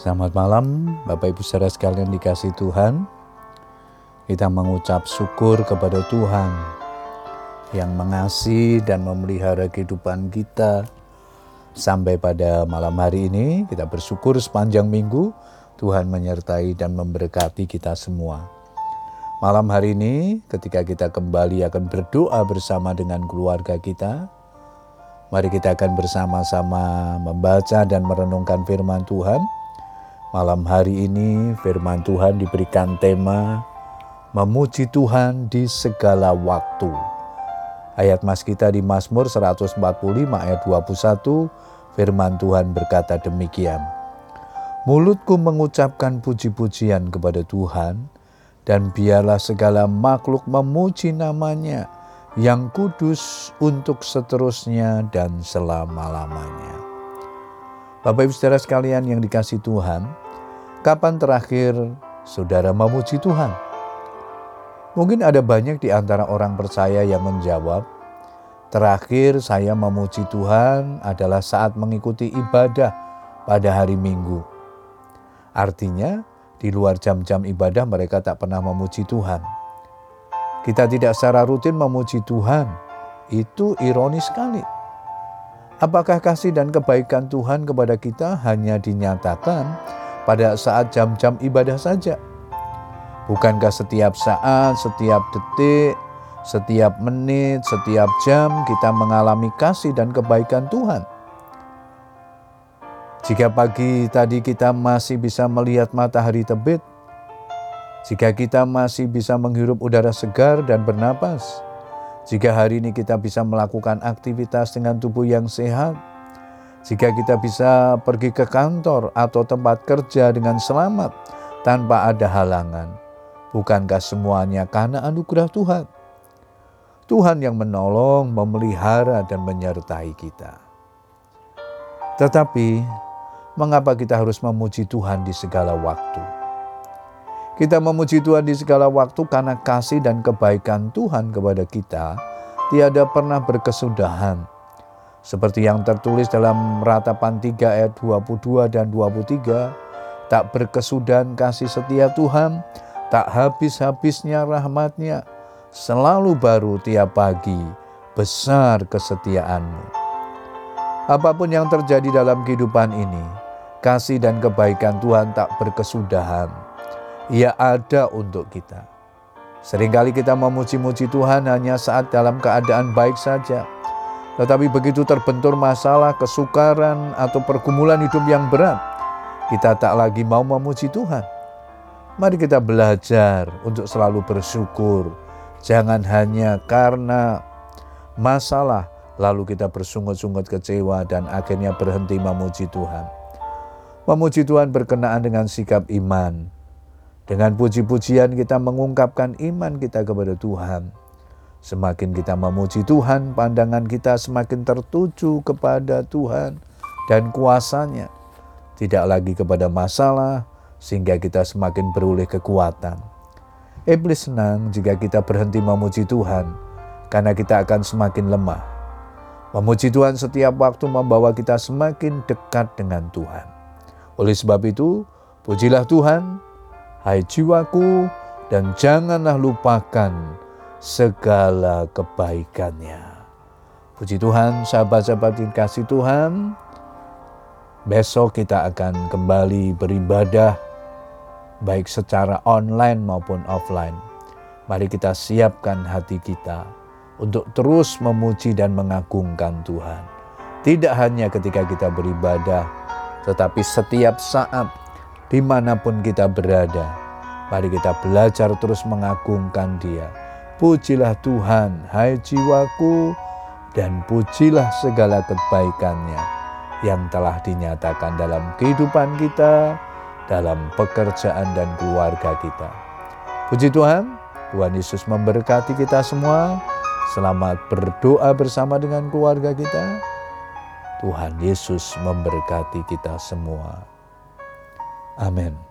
Selamat malam, Bapak Ibu saudara sekalian dikasih Tuhan. Kita mengucap syukur kepada Tuhan yang mengasihi dan memelihara kehidupan kita sampai pada malam hari ini. Kita bersyukur sepanjang minggu Tuhan menyertai dan memberkati kita semua. Malam hari ini, ketika kita kembali akan berdoa bersama dengan keluarga kita, mari kita akan bersama-sama membaca dan merenungkan firman Tuhan. Malam hari ini, firman Tuhan diberikan tema "Memuji Tuhan di segala waktu". Ayat mas kita di Mazmur 145 ayat 21, firman Tuhan berkata demikian. Mulutku mengucapkan puji-pujian kepada Tuhan, dan biarlah segala makhluk memuji namanya yang kudus untuk seterusnya dan selama-lamanya. Bapak ibu saudara sekalian yang dikasih Tuhan, kapan terakhir saudara memuji Tuhan? Mungkin ada banyak di antara orang percaya yang menjawab, terakhir saya memuji Tuhan adalah saat mengikuti ibadah pada hari Minggu. Artinya, di luar jam-jam ibadah mereka tak pernah memuji Tuhan. Kita tidak secara rutin memuji Tuhan. Itu ironis sekali. Apakah kasih dan kebaikan Tuhan kepada kita hanya dinyatakan pada saat jam-jam ibadah saja? Bukankah setiap saat, setiap detik, setiap menit, setiap jam kita mengalami kasih dan kebaikan Tuhan? Jika pagi tadi kita masih bisa melihat matahari terbit, jika kita masih bisa menghirup udara segar dan bernapas, jika hari ini kita bisa melakukan aktivitas dengan tubuh yang sehat, jika kita bisa pergi ke kantor atau tempat kerja dengan selamat tanpa ada halangan, bukankah semuanya karena anugerah Tuhan? Tuhan yang menolong, memelihara, dan menyertai kita. Tetapi mengapa kita harus memuji Tuhan di segala waktu? Kita memuji Tuhan di segala waktu karena kasih dan kebaikan Tuhan kepada kita tiada pernah berkesudahan. Seperti yang tertulis dalam ratapan 3 ayat 22 dan 23, tak berkesudahan kasih setia Tuhan, tak habis-habisnya rahmatnya, selalu baru tiap pagi, besar kesetiaanmu. Apa pun yang terjadi dalam kehidupan ini, kasih dan kebaikan Tuhan tak berkesudahan. Ia ada untuk kita. Seringkali kita memuji-muji Tuhan hanya saat dalam keadaan baik saja. Tetapi begitu terbentur masalah, kesukaran, atau pergumulan hidup yang berat, kita tak lagi mau memuji Tuhan. Mari kita belajar untuk selalu bersyukur. Jangan hanya karena masalah, lalu kita bersungut-sungut kecewa dan akhirnya berhenti memuji Tuhan. Memuji Tuhan berkenaan dengan sikap iman. Dengan puji-pujian kita mengungkapkan iman kita kepada Tuhan. Semakin kita memuji Tuhan, pandangan kita semakin tertuju kepada Tuhan dan kuasanya. Tidak lagi kepada masalah, sehingga kita semakin beroleh kekuatan. Iblis senang jika kita berhenti memuji Tuhan, karena kita akan semakin lemah. Memuji Tuhan setiap waktu membawa kita semakin dekat dengan Tuhan. Oleh sebab itu, pujilah Tuhan, hai jiwaku, dan janganlah lupakan segala kebaikannya. Puji Tuhan, sahabat-sahabat yang kasih Tuhan. Besok kita akan kembali beribadah baik secara online maupun offline. Mari kita siapkan hati kita untuk terus memuji dan mengagungkan Tuhan. Tidak hanya ketika kita beribadah, tetapi setiap saat di mana pun kita berada. Mari kita belajar terus mengagungkan dia. Pujilah Tuhan, hai jiwaku, dan pujilah segala kebaikannya yang telah dinyatakan dalam kehidupan kita, dalam pekerjaan dan keluarga kita. Puji Tuhan, Tuhan Yesus memberkati kita semua. Selamat berdoa bersama dengan keluarga kita. Tuhan Yesus memberkati kita semua. Amin.